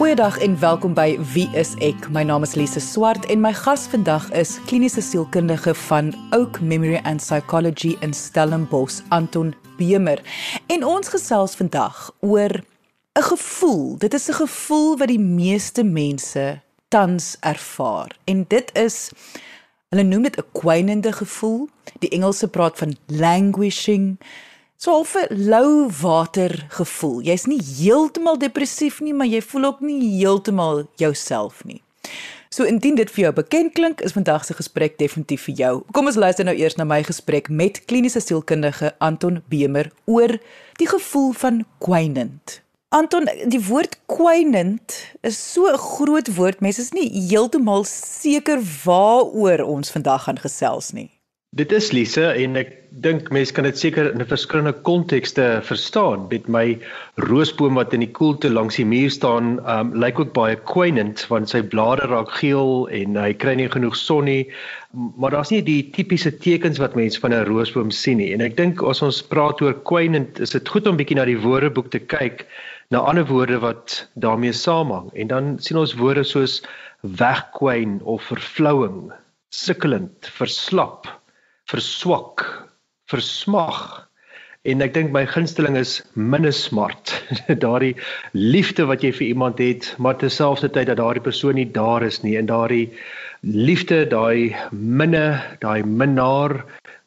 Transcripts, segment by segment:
Goeiedag en welkom by Wie is ek? My naam is Lise Swart en my gas vandag is kliniese sielkundige van Oak Memory and Psychology in Stellenbosch, Anton Bemer. En ons gesels vandag oor 'n gevoel. Dit is 'n gevoel wat die meeste mense tans ervaar. En dit is hulle noem dit 'n kwynende gevoel. Die Engelse praat van languishing so 'n lou water gevoel. Jy's nie heeltemal depressief nie, maar jy voel ook nie heeltemal jouself nie. So indien dit vir jou bekend klink, is vandag se gesprek definitief vir jou. Kom ons luister nou eers na my gesprek met kliniese sielkundige Anton Bemer oor die gevoel van kwynend. Anton, die woord kwynend is so 'n groot woord. Mense is nie heeltemal seker waaroor ons vandag gaan gesels nie. Dit is Lise en ek dink mense kan dit seker in verskillende kontekste verstaan. Met my roosboom wat in die koelte langs die muur staan, um lyk ook baie kwynend want sy blare raak geel en hy kry nie genoeg son nie. Maar daar's nie die tipiese tekens wat mense van 'n roosboom sien nie. En ek dink as ons praat oor kwynend, is dit goed om bietjie na die woordeboek te kyk na ander woorde wat daarmee saamhang. En dan sien ons woorde soos wegkwyn of vervlouing, sukkelend, verslap verswak, versmag. En ek dink my gunsteling is minnesmart. daardie liefde wat jy vir iemand het, maar terselfdertyd dat daardie persoon nie daar is nie en daardie liefde, daai minne, daai minnaar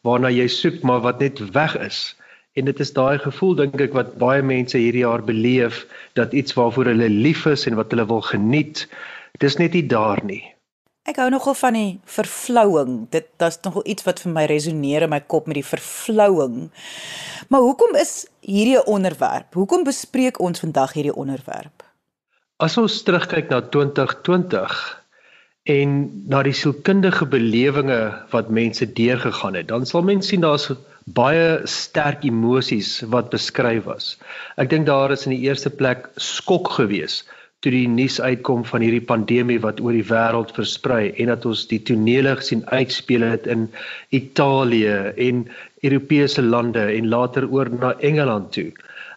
waarna jy soek maar wat net weg is. En dit is daai gevoel dink ek wat baie mense hierdie jaar beleef dat iets waarvoor hulle lief is en wat hulle wil geniet, dis net nie daar nie. Ek hou nogal van die vervlouing. Dit daar's nogal iets wat vir my resoneer in my kop met die vervlouing. Maar hoekom is hierdie 'n onderwerp? Hoekom bespreek ons vandag hierdie onderwerp? As ons terugkyk na 2020 en na die sielkundige belewinge wat mense deurgegaan het, dan sal mense sien daar's baie sterk emosies wat beskryf was. Ek dink daar is in die eerste plek skok geweest toe die nuus uitkom van hierdie pandemie wat oor die wêreld versprei en dat ons die tonele gesien uitspeel het in Italië en Europese lande en later oor na Engeland toe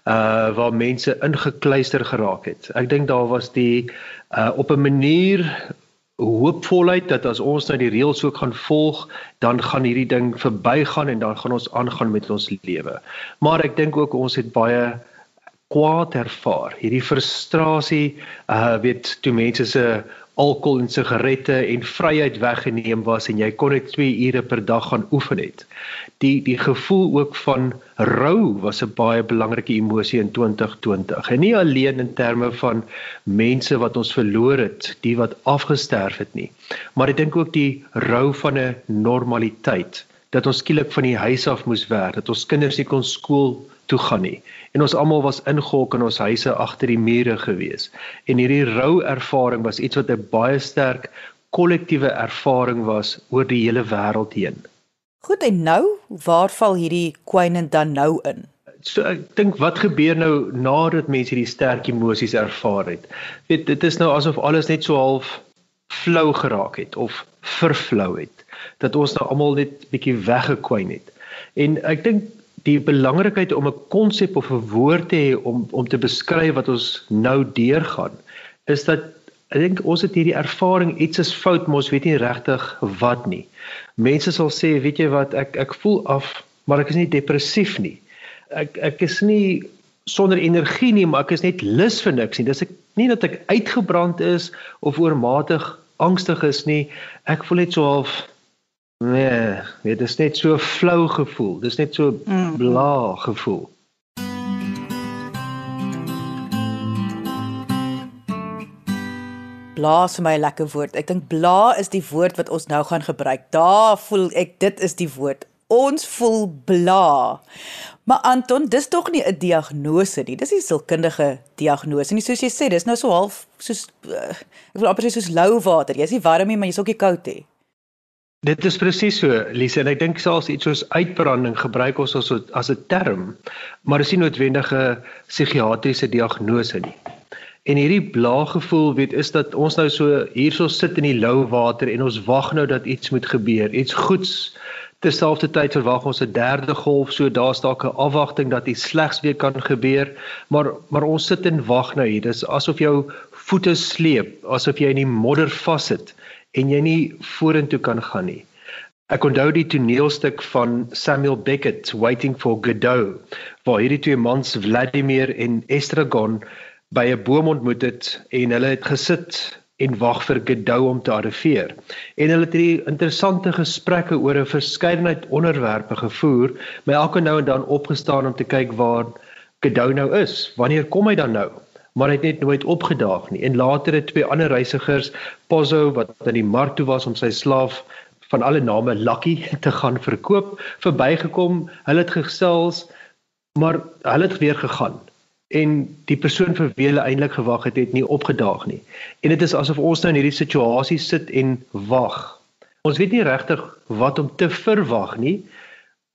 uh waar mense ingekluister geraak het. Ek dink daar was die uh op 'n manier hoopvolheid dat as ons nou die reëls ook gaan volg, dan gaan hierdie ding verbygaan en dan gaan ons aangaan met ons lewe. Maar ek dink ook ons het baie kwaad ervaar. Hierdie frustrasie, uh weet toe mense se alkohol en sigarette en vryheid weggeneem was en jy kon net 2 ure per dag gaan oefen het. Die die gevoel ook van rou was 'n baie belangrike emosie in 2020. En nie alleen in terme van mense wat ons verloor het, die wat afgesterf het nie, maar ek dink ook die rou van 'n normaliteit dat ons skielik van die huis af moes werk, dat ons kinders nie kon skool toe gaan nie en ons almal was ingehok in ons huise agter die mure gewees. En hierdie rou ervaring was iets wat 'n baie sterk kollektiewe ervaring was oor die hele wêreld heen. Goed en nou, waar val hierdie kwynend dan nou in? So ek dink wat gebeur nou nadat mense hierdie sterk emosies ervaar het. Weet dit is nou asof alles net so half flou geraak het of vervlou het dat ons nou almal net bietjie weggekwyn het. En ek dink die belangrikheid om 'n konsep of 'n woord te hê om om te beskryf wat ons nou deurgaan is dat ek dink ons het hierdie ervaring iets is fout mos weet nie regtig wat nie. Mense sal sê weet jy wat ek ek voel af maar ek is nie depressief nie. Ek ek is nie sonder energie nie maar ek is net lus vir niks nie. Dis ek nie dat ek uitgebrand is of oormatig angstig is nie. Ek voel net so half Nee, dit is net so flou gevoel. Dis net so mm. bla gevoel. Bla is vir my 'n lekker woord. Ek dink bla is die woord wat ons nou gaan gebruik. Daar voel ek dit is die woord. Ons voel bla. Maar Anton, dis tog nie 'n diagnose nie. Dis nie sielkundige diagnose nie. Soos jy sê, dis nou so half soos uh, ek wil amper sê soos lou water. Jy's nie warm nie, maar jy's ook nie koud nie. Dit is presies so, Lise, en ek dink selfs iets soos uitbranding gebruik ons as as 'n term, maar is nie noodwendige psigiatriese diagnose nie. En hierdie blaaggevoel weet is dat ons nou so hierso sit in die lou water en ons wag nou dat iets moet gebeur, iets goeds Terselfdertyd verwag ons 'n derde golf, so daar's dalk 'n afwagting dat iets slegs weer kan gebeur, maar maar ons sit en wag nou hier. Dis asof jou voete sleep, asof jy in die modder vassit en jy nie vorentoe kan gaan nie. Ek onthou die toneelstuk van Samuel Beckett, Waiting for Godot, waar hierdie twee mans Vladimir en Estragon by 'n boom ontmoet het en hulle het gesit en wag vir Godot om te arriveer. En hulle het hierdie interessante gesprekke oor 'n verskeidenheid onderwerpe gevoer, my elke nou en dan opgestaan om te kyk waar Godot nou is. Wanneer kom hy dan nou? Maar hy het net nooit opgedaag nie. En later het twee ander reisigers, Pozzo wat aan die mark toe was om sy slaaf van alle name Lucky te gaan verkoop, verbygekom. Hulle het gesels, maar hulle het weer gegaan en die persoon vir wie hulle eintlik gewag het, het nie opgedaag nie. En dit is asof ons nou in hierdie situasie sit en wag. Ons weet nie regtig wat om te verwag nie,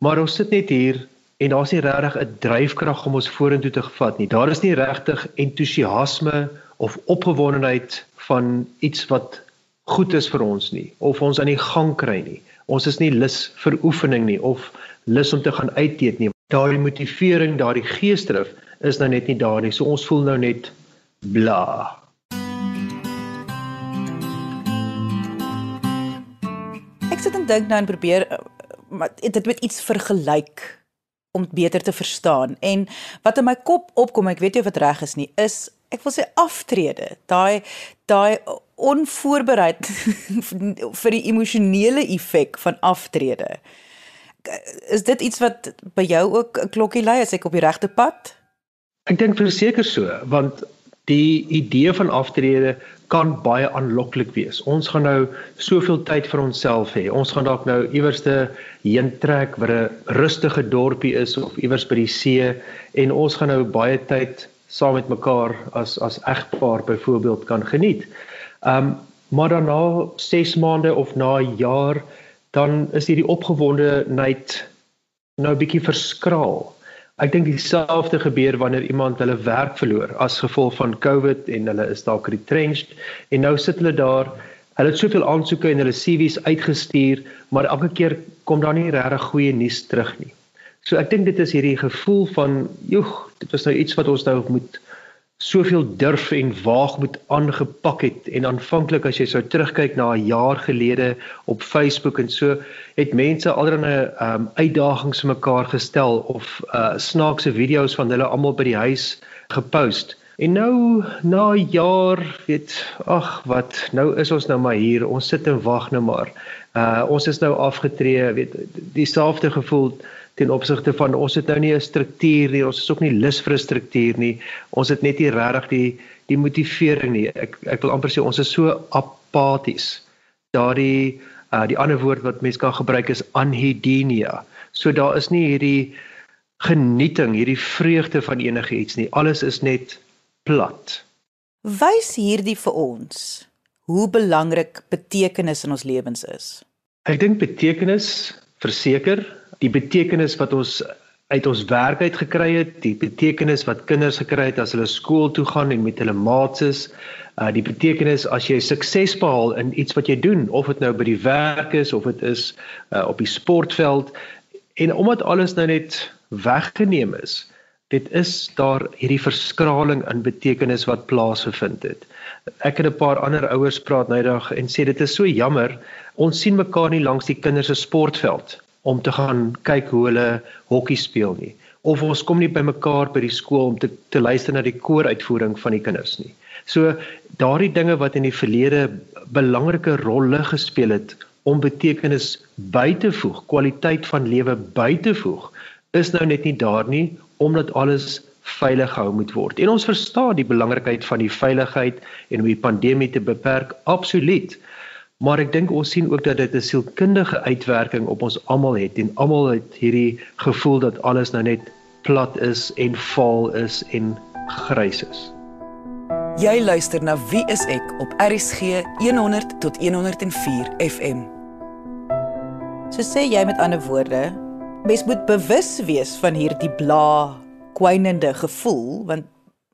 maar ons sit net hier en daar's nie regtig 'n dryfkrag om ons vorentoe te vat nie. Daar is nie regtig entoesiasme of opgewondenheid van iets wat goed is vir ons nie of ons aan die gang kry nie. Ons is nie lus vir oefening nie of lus om te gaan uit eet nie. Daardie motivering, daardie geesdrif is nou net nie daar nie. So ons voel nou net bla. Ek sit en dink nou en probeer eh, maar dit met iets vergelyk om beter te verstaan. En wat in my kop opkom, ek weet nie of dit reg is nie, is ek wil sê aftrede. Daai daai onvoorbereid vir die emosionele effek van aftrede. Is dit iets wat by jou ook 'n klokkie lui as ek op die regte pad? Ek dink verseker so, want die idee van aftrede kan baie aanloklik wees. Ons gaan nou soveel tyd vir onsself hê. Ons gaan dalk nou iewerste heen trek waar 'n rustige dorpie is of iewers by die see en ons gaan nou baie tyd saam met mekaar as as egpaar byvoorbeeld kan geniet. Um maar dan na 6 maande of na 'n jaar dan is hierdie opgewondenheid nou 'n bietjie verskraal. Ek dink dieselfde gebeur wanneer iemand hulle werk verloor as gevolg van COVID en hulle is dalk retrenched en nou sit hulle daar. Hulle het soveel aansoeke en hulle CV's uitgestuur, maar elke keer kom daar nie regtig goeie nuus terug nie. So ek dink dit is hierdie gevoel van, "Joeg, dit was nou iets wat ons nou moet soveel durf en waag moet aangepak het. En aanvanklik as jy sou terugkyk na 'n jaar gelede op Facebook en so het mense alreeds 'n um, uitdagings mekaar gestel of uh, snaakse video's van hulle almal by die huis gepost. En nou na 'n jaar weet ag wat nou is ons nou maar hier. Ons sit en wag nou maar. Uh, ons is nou afgetree weet dieselfde gevoel ten opsigte van ons het nou nie 'n struktuur nie, ons is ook nie lus vir 'n struktuur nie. Ons het net nie regtig die die motivering nie. Ek ek wil amper sê ons is so apaties. Daardie uh die ander woord wat mense kan gebruik is anhedenia. So daar is nie hierdie genieting, hierdie vreugde van enigiets nie. Alles is net plat. Wys hierdie vir ons hoe belangrik betekenis in ons lewens is. Ek dink betekenis verseker die betekenis wat ons uit ons werk uit gekry het, die betekenis wat kinders gekry het as hulle skool toe gaan en met hulle maats is, uh die betekenis as jy sukses behaal in iets wat jy doen, of dit nou by die werk is of dit is uh op die sportveld en omdat alles nou net weggeneem is, dit is daar hierdie verskraling in betekenis wat plaasgevind het. Ek het 'n paar ander ouers praat nou dag en sê dit is so jammer, ons sien mekaar nie langs die kinders se sportveld om te gaan kyk hoe hulle hokkie speel nie of ons kom nie by mekaar by die skool om te te luister na die kooruitvoering van die kinders nie. So daardie dinge wat in die verlede belangrike rolle gespeel het om betekenis by te voeg, kwaliteit van lewe by te voeg, is nou net nie daar nie omdat alles veilig gehou moet word. En ons verstaan die belangrikheid van die veiligheid en om die pandemie te beperk, absoluut. Maar ek dink ons sien ook dat dit 'n sielkundige uitwerking op ons almal het en almal het hierdie gevoel dat alles nou net plat is en vaal is en grys is. Jy luister na Wie is ek op RCG 100 tot 104 FM. So sê jy met ander woorde, mens moet bewus wees van hierdie bla kwynende gevoel want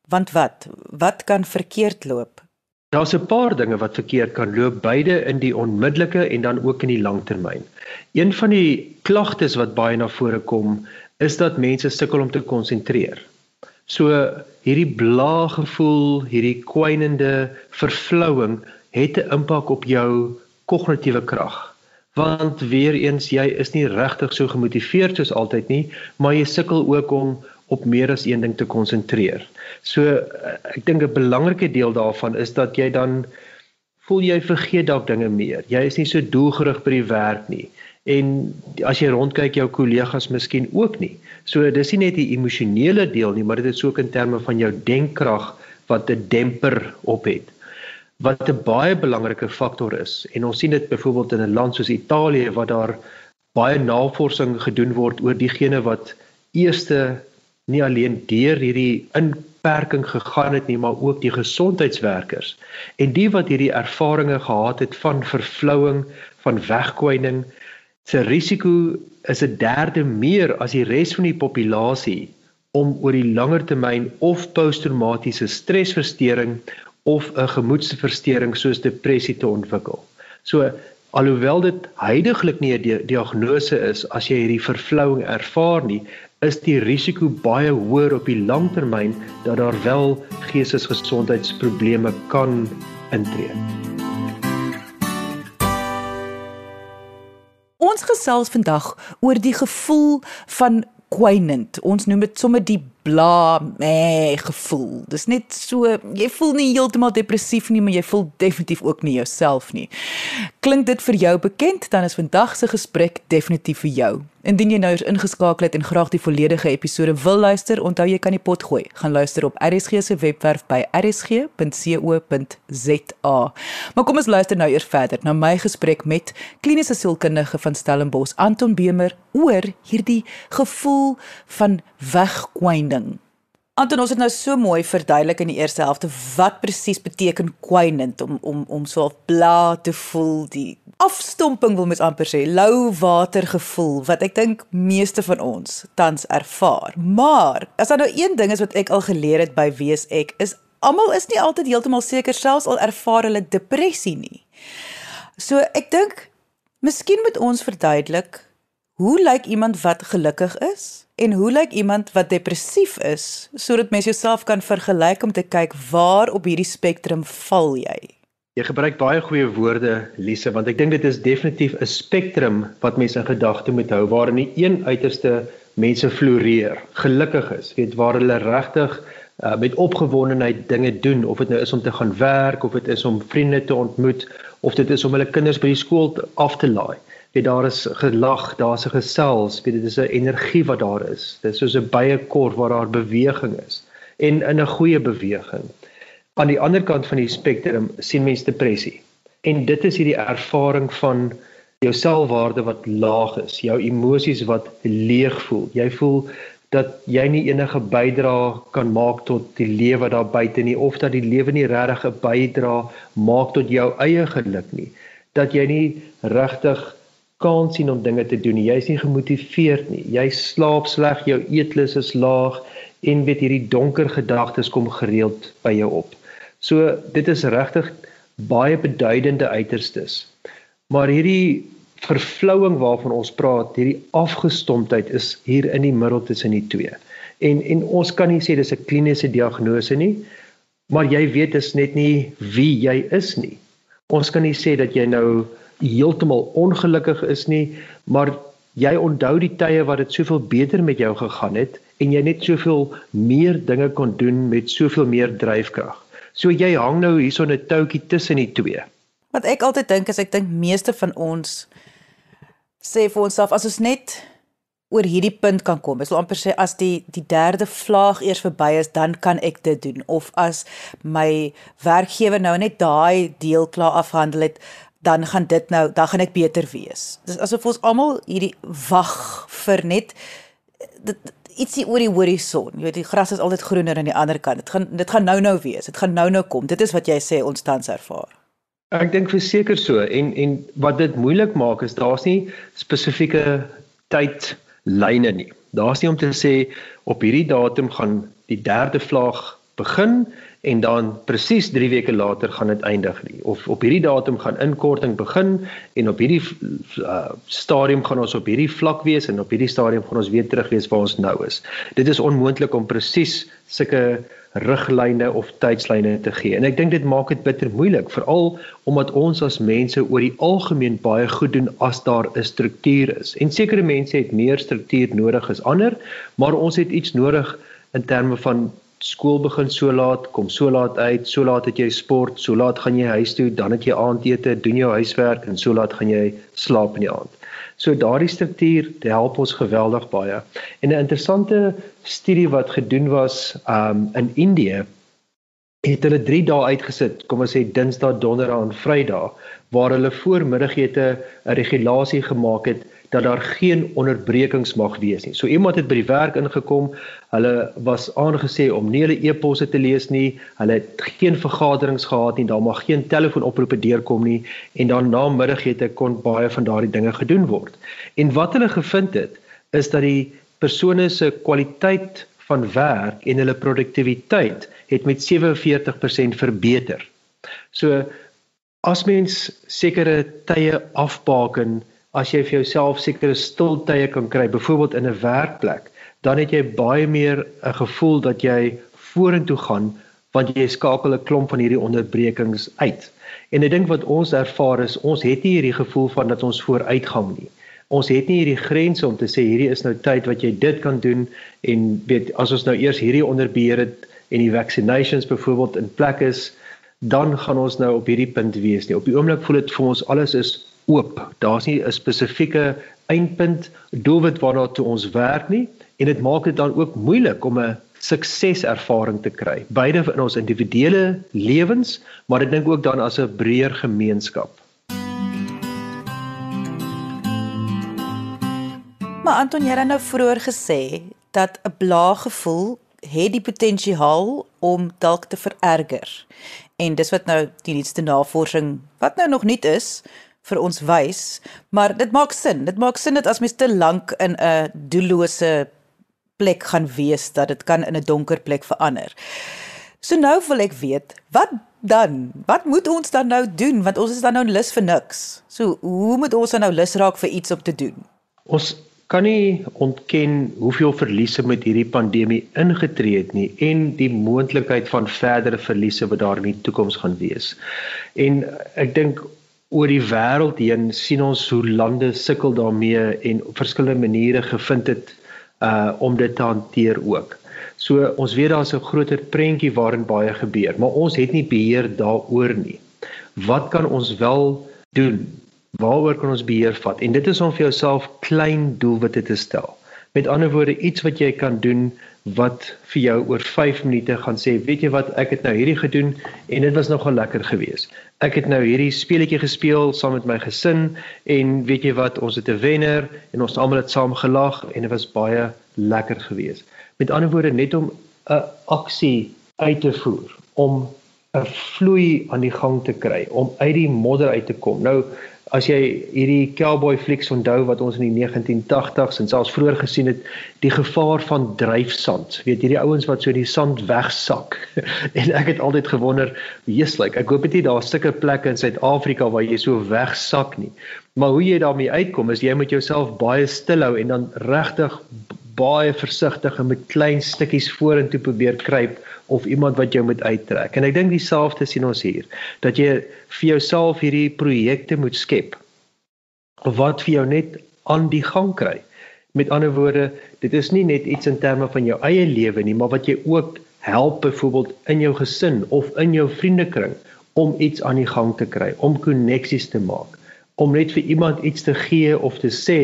want wat wat kan verkeerd loop Daar's 'n paar dinge wat verkeerd kan loop, beide in die onmiddellike en dan ook in die langtermyn. Een van die klagtes wat baie na vore kom, is dat mense sukkel om te konsentreer. So hierdie blaa gevoel, hierdie kwynende vervlouing het 'n impak op jou kognitiewe krag. Want weer eens jy is nie regtig so gemotiveerd soos altyd nie, maar jy sukkel ook om op meer as een ding te konsentreer. So ek dink 'n belangrike deel daarvan is dat jy dan voel jy vergeet dalk dinge meer. Jy is nie so doelgerig by die werk nie. En as jy rondkyk jou kollegas miskien ook nie. So dis nie net die emosionele deel nie, maar dit is ook in terme van jou denkkrag wat 'n demper op het wat 'n baie belangrike faktor is en ons sien dit byvoorbeeld in 'n land soos Italië waar daar baie navorsing gedoen word oor diegene wat eerste nie alleen deur hierdie inperking gegaan het nie maar ook die gesondheidswerkers en die wat hierdie ervarings gehad het van vervlouing van wegkwyning se risiko is 'n derde meer as die res van die populasie om oor die langer termyn of posttraumatiese stresversteuring of 'n gemoedstoornis soos depressie te ontwikkel. So alhoewel dit heidaglik nie 'n di diagnose is as jy hierdie vervlouing ervaar nie, is die risiko baie hoër op die langtermyn dat daar wel geestesgesondheidsprobleme kan intree. Ons gesels vandag oor die gevoel van kwynend. Ons noem dit sommer die bla meh gevoel. Dis net so jy voel nie heeltemal depressief nie, maar jy voel definitief ook nie jouself nie. Klink dit vir jou bekend? Dan is vandag se gesprek definitief vir jou. Indien jy nou eens ingeskakel het en graag die volledige episode wil luister, onthou jy kan die pot gooi. Gaan luister op RSG se webwerf by rsg.co.za. Maar kom ons luister nou eers verder na my gesprek met kliniese sielkundige van Stellenbosch, Anton Bemer, oor hierdie gevoel van wegkwynning. Anton, ons het nou so mooi verduidelik in die eerste helfte wat presies beteken kwynend om om om so bla te voel, die afstomping wil mens amper sê, lou water gevoel wat ek dink meeste van ons tans ervaar. Maar as daar nou een ding is wat ek al geleer het by wees ek is almal is nie altyd heeltemal seker selfs al ervaar hulle depressie nie. So ek dink miskien moet ons verduidelik hoe lyk iemand wat gelukkig is? En hoe lyk iemand wat depressief is sodat mens jouself kan vergelyk om te kyk waar op hierdie spektrum val jy? Jy gebruik baie goeie woorde, Lise, want ek dink dit is definitief 'n spektrum wat mense in gedagte moet hou waar in die een uiterste mense floreer, gelukkig is, weet waar hulle regtig uh, met opgewondenheid dinge doen of dit nou is om te gaan werk of dit is om vriende te ontmoet of dit is om hulle kinders by die skool af te laai weet daar is gelag, daar's 'n gesels, weet dit is 'n energie wat daar is. Dit is soos 'n baie kort waar daar beweging is en in 'n goeie beweging. Aan die ander kant van die spektrum sien mense depressie. En dit is hierdie ervaring van jou selfwaarde wat laag is, jou emosies wat leeg voel. Jy voel dat jy nie enige bydrae kan maak tot die lewe daar buite nie of dat die lewe nie regtig 'n bydrae maak tot jou eie geluk nie. Dat jy nie regtig kans sien om dinge te doen nie. Jy's nie gemotiveerd nie. Jy slaap sleg, jou eetlus is laag en weet hierdie donker gedagtes kom gereeld by jou op. So dit is regtig baie beduidende uiterstes. Maar hierdie vervlouing waarvan ons praat, hierdie afgestomptheid is hier in die middel tussen die twee. En en ons kan nie sê dis 'n kliniese diagnose nie, maar jy weet dis net nie wie jy is nie. Ons kan nie sê dat jy nou heeltemal ongelukkig is nie, maar jy onthou die tye wat dit soveel beter met jou gegaan het en jy net soveel meer dinge kon doen met soveel meer dryfkrag. So jy hang nou hier so 'n toutjie tussen die twee. Wat ek altyd dink is ek dink meeste van ons sê vir onsself as ons net oor hierdie punt kan kom. Ek wil amper sê as die die derde vlaag eers verby is, dan kan ek dit doen of as my werkgewer nou net daai deel klaar afhandel het, dan gaan dit nou dan gaan ek beter wees. Dis asof ons almal hierdie wag vir net dit ietsie oor die horison. Jy weet die gras is altyd groener aan die ander kant. Dit gaan dit gaan nou-nou wees. Dit gaan nou-nou kom. Dit is wat jy sê ons tans ervaar. Ek dink verseker so en en wat dit moeilik maak is daar's nie spesifieke tydlyne nie. Daar's nie om te sê op hierdie datum gaan die derde vlaag begin en dan presies 3 weke later gaan dit eindig nie of op hierdie datum gaan inkorting begin en op hierdie uh, stadium gaan ons op hierdie vlak wees en op hierdie stadium gaan ons weer terug wees waar ons nou is. Dit is onmoontlik om presies sulke riglyne of tydslyne te gee. En ek dink dit maak dit bitter moeilik, veral omdat ons as mense oor die algemeen baie goed doen as daar 'n struktuur is. En sekere mense het meer struktuur nodig as ander, maar ons het iets nodig in terme van skool begin so laat, kom so laat uit, so laat het jy sport, so laat gaan jy huis toe, dan het jy aandete, doen jou huiswerk en so laat gaan jy slaap in die aand. So daardie struktuur help ons geweldig baie. En 'n interessante studie wat gedoen was um in Indië het hulle 3 dae uitgesit, kom ons sê Dinsdag, Donderdag en Vrydag, waar hulle voormiddagete 'n regulasie gemaak het dat daar geen onderbrekings mag wees nie. So iemand het by die werk ingekom, hulle was aangesê om nie hulle e-posse te lees nie, hulle het geen vergaderings gehad nie, daar mag geen telefoonoproepe deurkom nie en dan na middagete kon baie van daardie dinge gedoen word. En wat hulle gevind het, is dat die persone se kwaliteit van werk en hulle produktiwiteit het met 47% verbeter. So as mens sekere tye afbaken as jy vir jouself sekere stiltye kan kry, byvoorbeeld in 'n werkplek, dan het jy baie meer 'n gevoel dat jy vorentoe gaan want jy skakel 'n klomp van hierdie onderbrekings uit. En ek dink wat ons ervaar is ons het nie hierdie gevoel van dat ons vooruitgang nie. Ons het nie hierdie grense om te sê hierdie is nou tyd wat jy dit kan doen en weet as ons nou eers hierdie onder beheer het en die vaccinations byvoorbeeld in plek is, dan gaan ons nou op hierdie punt wees nie. Op die oomblik voel dit vir ons alles is oop. Daar's nie 'n spesifieke eindpunt doelwit waarna toe ons werk nie en dit maak dit dan ook moeilik om 'n sukseservaring te kry. Beide in ons individuele lewens, maar ek dink ook dan as 'n breër gemeenskap. Maar Anton jy het nou vroeër gesê dat 'n blaaggevoel het die potensiaal om dalk te vererger. En dis wat nou die nuutste navorsing wat nou nog nie is, vir ons wys, maar dit maak sin. Dit maak sin dat as mens te lank in 'n doellose plek gaan wees, dat dit kan in 'n donker plek verander. So nou wil ek weet, wat dan? Wat moet ons dan nou doen want ons is dan nou lus vir niks. So hoe moet ons dan nou lus raak vir iets om te doen? Ons kan nie ontken hoeveel verliese met hierdie pandemie ingetree het nie en die moontlikheid van verdere verliese wat daar in die toekoms gaan wees. En ek dink oor die wêreld heen sien ons hoe lande sukkel daarmee en op verskillende maniere gevind het uh om dit te hanteer ook. So ons weet daar's 'n groter prentjie waarin baie gebeur, maar ons het nie beheer daaroor nie. Wat kan ons wel doen? Waaroor kan ons beheer vat? En dit is om vir jouself klein doelwitte te stel. Met ander woorde, iets wat jy kan doen wat vir jou oor 5 minute gaan sê, weet jy wat, ek het nou hierdie gedoen en dit was nogal lekker geweest. Ek het nou hierdie speletjie gespeel saam met my gesin en weet jy wat, ons het 'n wenner en ons almal het saam gelag en dit was baie lekker geweest. Met ander woorde, net om 'n aksie uit te voer, om 'n vloei aan die gang te kry, om uit die modder uit te kom. Nou as jy hierdie cowboy flieks onthou wat ons in die 1980s en selfs vroeër gesien het, die gevaar van dryfsand. Weet hierdie ouens wat so die sand wegsak. en ek het altyd gewonder, like, ek hoop dit nie daar sulke plekke in Suid-Afrika waar jy so wegsak nie. Maar hoe jy daarmee uitkom is jy moet jouself baie stil hou en dan regtig baie versigtig en met klein stukkies vorentoe probeer kruip of iemand wat jou moet uittrek. En ek dink dieselfde sien ons hier dat jy vir jouself hierdie projekte moet skep wat vir jou net aan die gang kry. Met ander woorde, dit is nie net iets in terme van jou eie lewe nie, maar wat jy ook help byvoorbeeld in jou gesin of in jou vriendekring om iets aan die gang te kry, om koneksies te maak om net vir iemand iets te gee of te sê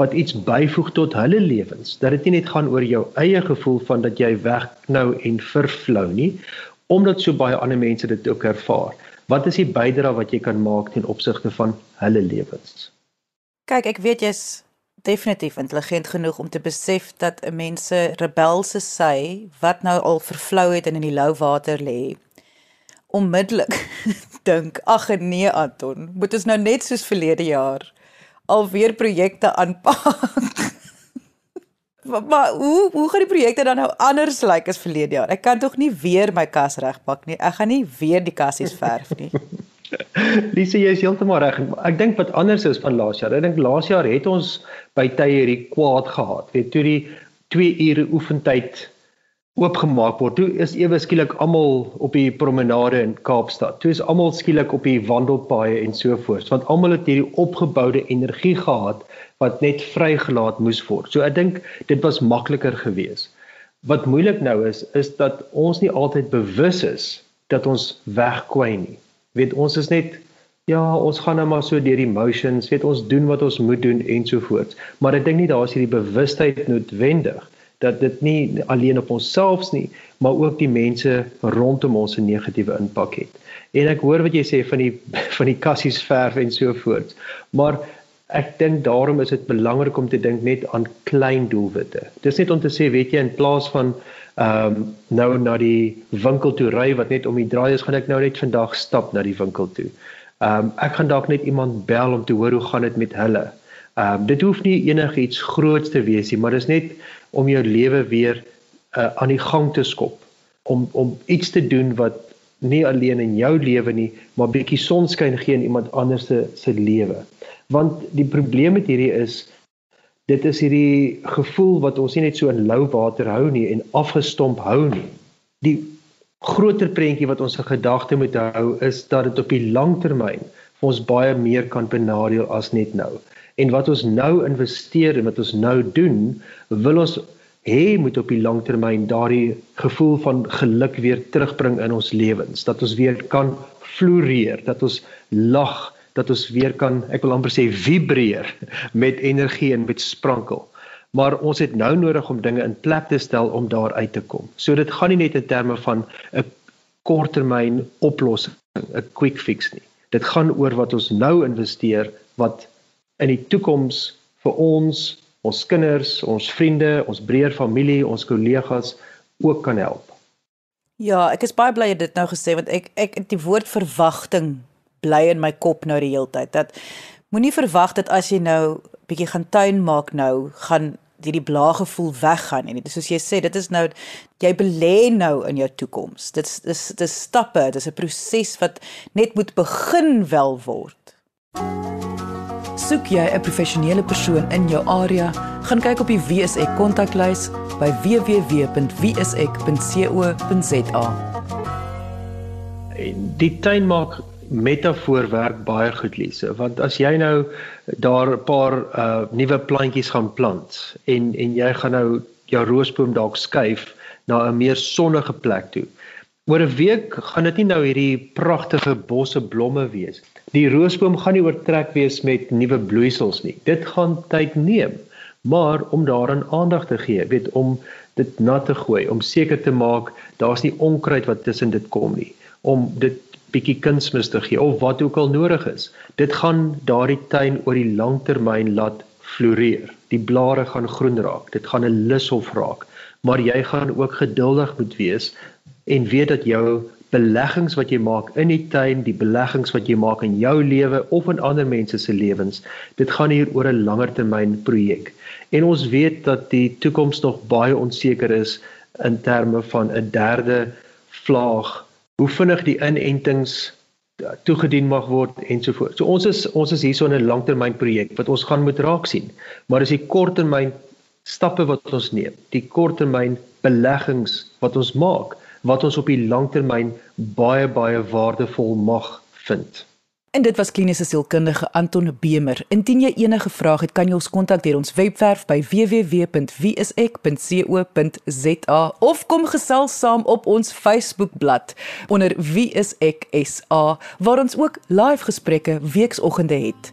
wat iets byvoeg tot hulle lewens. Dat dit nie net gaan oor jou eie gevoel van dat jy wegknou en vervlou nie, omdat so baie ander mense dit ook ervaar. Wat is die bydrae wat jy kan maak ten opsigte van hulle lewens? Kyk, ek weet jy's definitief intelligent genoeg om te besef dat 'n mens se rebelse sy wat nou al vervlou het en in die lou water lê, onmiddellik dink, ag nee Anton, moet ons nou net soos verlede jaar alweer projekte aanpak. Maar, maar hoe hoe gaan die projekte dan nou anders lyk like as verlede jaar? Ek kan tog nie weer my kas regpak nie. Ek gaan nie weer die kassies verf nie. Lise, jy is heeltemal reg. Ek dink wat anders is van laas jaar. Ek dink laas jaar het ons by tye hierdie kwaad gehad. Weet toe die 2 ure oefentyd oopgemaak word. Toe is ewe skielik almal op die promenade in Kaapstad. Toe is almal skielik op die wandelpaaie en so voort. Want almal het hierdie opgeboude energie gehad wat net vrygelaat moes word. So ek dink dit was makliker geweest. Wat moeilik nou is is dat ons nie altyd bewus is dat ons wegkwyn nie. Weet ons is net ja, ons gaan nou maar so deur die emotions, weet ons doen wat ons moet doen en so voort. Maar ek dink nie daar is hierdie bewustheid noodwendig dat dit nie alleen op onsself nie, maar ook die mense rondom ons 'n negatiewe impak het. En ek hoor wat jy sê van die van die kassies verf en so voort. Maar ek dink daarom is dit belangrik om te dink net aan klein doelwitte. Dis net om te sê, weet jy, in plaas van ehm um, nou na die winkel toe ry wat net om die draai is, gaan ek nou net vandag stap na die winkel toe. Ehm um, ek gaan dalk net iemand bel om te hoor hoe gaan dit met hulle. Ehm um, dit hoef nie enigiets groots te wees nie, maar dis net om jou lewe weer uh, aan die gang te skop. Om om iets te doen wat nie alleen in jou lewe nie, maar bietjie sonskyn gee in iemand anders se se lewe. Want die probleem met hierdie is dit is hierdie gevoel wat ons nie net so in lou water hou nie en afgestomp hou nie. Die groter prentjie wat ons in gedagte moet hou is dat dit op die langtermyn vir ons baie meer kan benadeel as net nou en wat ons nou investeer en wat ons nou doen wil ons hê moet op die langtermyn daardie gevoel van geluk weer terugbring in ons lewens dat ons weer kan floreer dat ons lag dat ons weer kan ek wil amper sê vibreer met energie en met sprankel. Maar ons het nou nodig om dinge in plek te stel om daar uit te kom. So dit gaan nie net in terme van 'n korttermyn oplossing, 'n quick fix nie. Dit gaan oor wat ons nou investeer wat in die toekoms vir ons, ons kinders, ons vriende, ons breër familie, ons kollegas ook kan help. Ja, ek is baie bly jy dit nou gesê want ek ek die woord verwagting bly in my kop nou die hele tyd. Dat moenie verwag dat as jy nou bietjie gaan tuin maak nou, gaan hierdie blagevoel weggaan nie. Dis soos jy sê, dit is nou jy belê nou in jou toekoms. Dit is dis dis stappe, dis 'n proses wat net moet begin wel word. Soek jy 'n professionele persoon in jou area, gaan kyk op die WSE kontaklys by www.wse.co.za. Die tuin maak metafoor werk baie goed Lise want as jy nou daar 'n paar uh nuwe plantjies gaan plant en en jy gaan nou jou roosboom dalk skuif na 'n meer sonnige plek toe. Oor 'n week gaan dit nie nou hierdie pragtige bosse blomme wees. Die roosboom gaan nie oortrek wees met nuwe bloeisels nie. Dit gaan tyd neem. Maar om daaraan aandag te gee, weet om dit nat te gooi, om seker te maak daar's nie onkruid wat tussen dit kom nie, om dit bietjie kunsmis te gee of wat ook al nodig is. Dit gaan daardie tuin oor die langtermyn laat floreer. Die blare gaan groen raak. Dit gaan 'n lushof raak. Maar jy gaan ook geduldig moet wees en weet dat jou beleggings wat jy maak in die tuin, die beleggings wat jy maak in jou lewe of in ander mense se lewens, dit gaan hier oor 'n langer termyn projek. En ons weet dat die toekoms nog baie onseker is in terme van 'n derde vlaag hoe vinnig die inentings toegedien mag word ensovoorts. So ons is ons is hierso in 'n langtermynprojek wat ons gaan moet raak sien. Maar dis die korttermyn stappe wat ons neem, die korttermyn beleggings wat ons maak wat ons op die langtermyn baie baie waardevol mag vind. En dit was kliniese sielkundige Anton Bemer. Indien jy enige vrae het, kan jy ons kontak deur ons webwerf by www.wieisek.co.za of kom gesels saam op ons Facebookblad onder wieiseksa waar ons ook live gesprekke weeksoggende het.